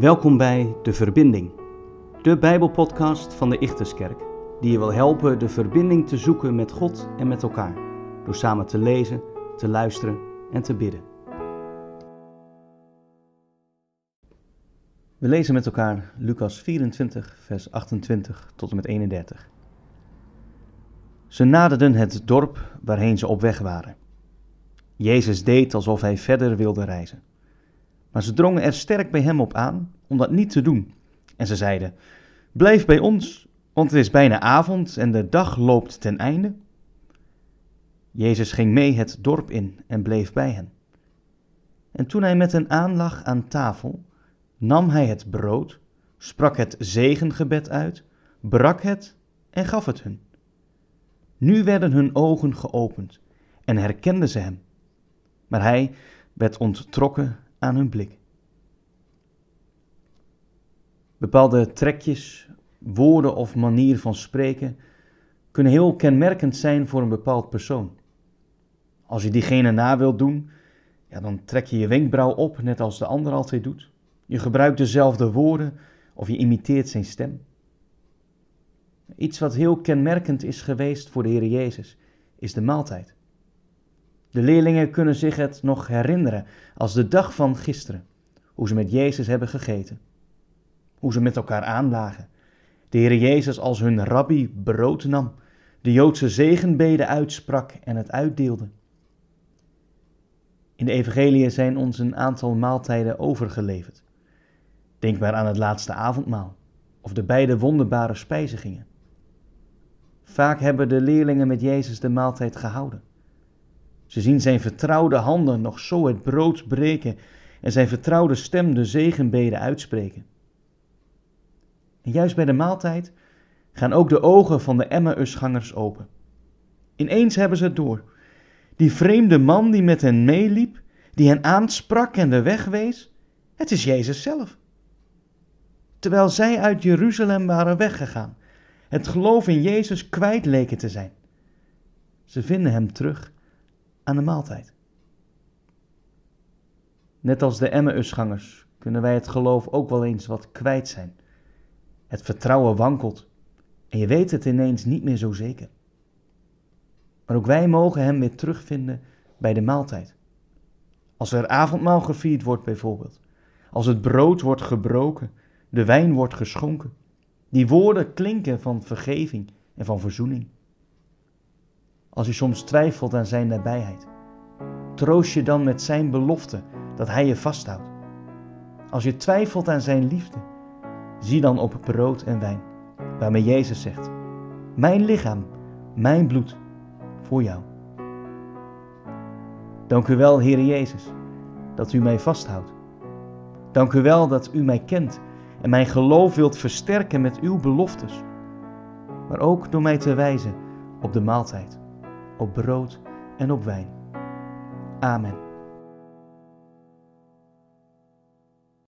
Welkom bij De Verbinding, de Bijbelpodcast van de Ichterskerk, die je wil helpen de verbinding te zoeken met God en met elkaar, door samen te lezen, te luisteren en te bidden. We lezen met elkaar Lucas 24, vers 28 tot en met 31. Ze naderden het dorp waarheen ze op weg waren. Jezus deed alsof hij verder wilde reizen. Maar ze drongen er sterk bij hem op aan om dat niet te doen. En ze zeiden: Blijf bij ons, want het is bijna avond en de dag loopt ten einde. Jezus ging mee het dorp in en bleef bij hen. En toen hij met hen aanlag aan tafel, nam hij het brood, sprak het zegengebed uit, brak het en gaf het hun. Nu werden hun ogen geopend en herkenden ze hem. Maar hij werd onttrokken aan hun blik. Bepaalde trekjes, woorden of manier van spreken kunnen heel kenmerkend zijn voor een bepaald persoon. Als je diegene na wilt doen, ja, dan trek je je wenkbrauw op, net als de ander altijd doet. Je gebruikt dezelfde woorden of je imiteert zijn stem. Iets wat heel kenmerkend is geweest voor de Heer Jezus, is de maaltijd. De leerlingen kunnen zich het nog herinneren als de dag van gisteren, hoe ze met Jezus hebben gegeten, hoe ze met elkaar aanlagen. De Heer Jezus als hun rabbi brood nam, de Joodse zegenbeden uitsprak en het uitdeelde. In de Evangelie zijn ons een aantal maaltijden overgeleverd. Denk maar aan het laatste avondmaal of de beide wonderbare spijzigingen. Vaak hebben de leerlingen met Jezus de maaltijd gehouden. Ze zien zijn vertrouwde handen nog zo het brood breken en zijn vertrouwde stem de zegenbeden uitspreken. En juist bij de maaltijd gaan ook de ogen van de Emmausgangers open. Ineens hebben ze het door. Die vreemde man die met hen meeliep, die hen aansprak en de weg wees, het is Jezus zelf. Terwijl zij uit Jeruzalem waren weggegaan, het geloof in Jezus kwijt leken te zijn. Ze vinden hem terug aan de maaltijd. Net als de Emmausgangers kunnen wij het geloof ook wel eens wat kwijt zijn. Het vertrouwen wankelt en je weet het ineens niet meer zo zeker. Maar ook wij mogen hem weer terugvinden bij de maaltijd. Als er avondmaal gevierd wordt bijvoorbeeld, als het brood wordt gebroken, de wijn wordt geschonken, die woorden klinken van vergeving en van verzoening. Als je soms twijfelt aan zijn nabijheid, troost je dan met zijn belofte dat hij je vasthoudt. Als je twijfelt aan zijn liefde, zie dan op brood en wijn, waarmee Jezus zegt: Mijn lichaam, mijn bloed, voor jou. Dank u wel, Heer Jezus, dat u mij vasthoudt. Dank u wel dat u mij kent en mijn geloof wilt versterken met uw beloftes, maar ook door mij te wijzen op de maaltijd, op brood en op wijn. Amen.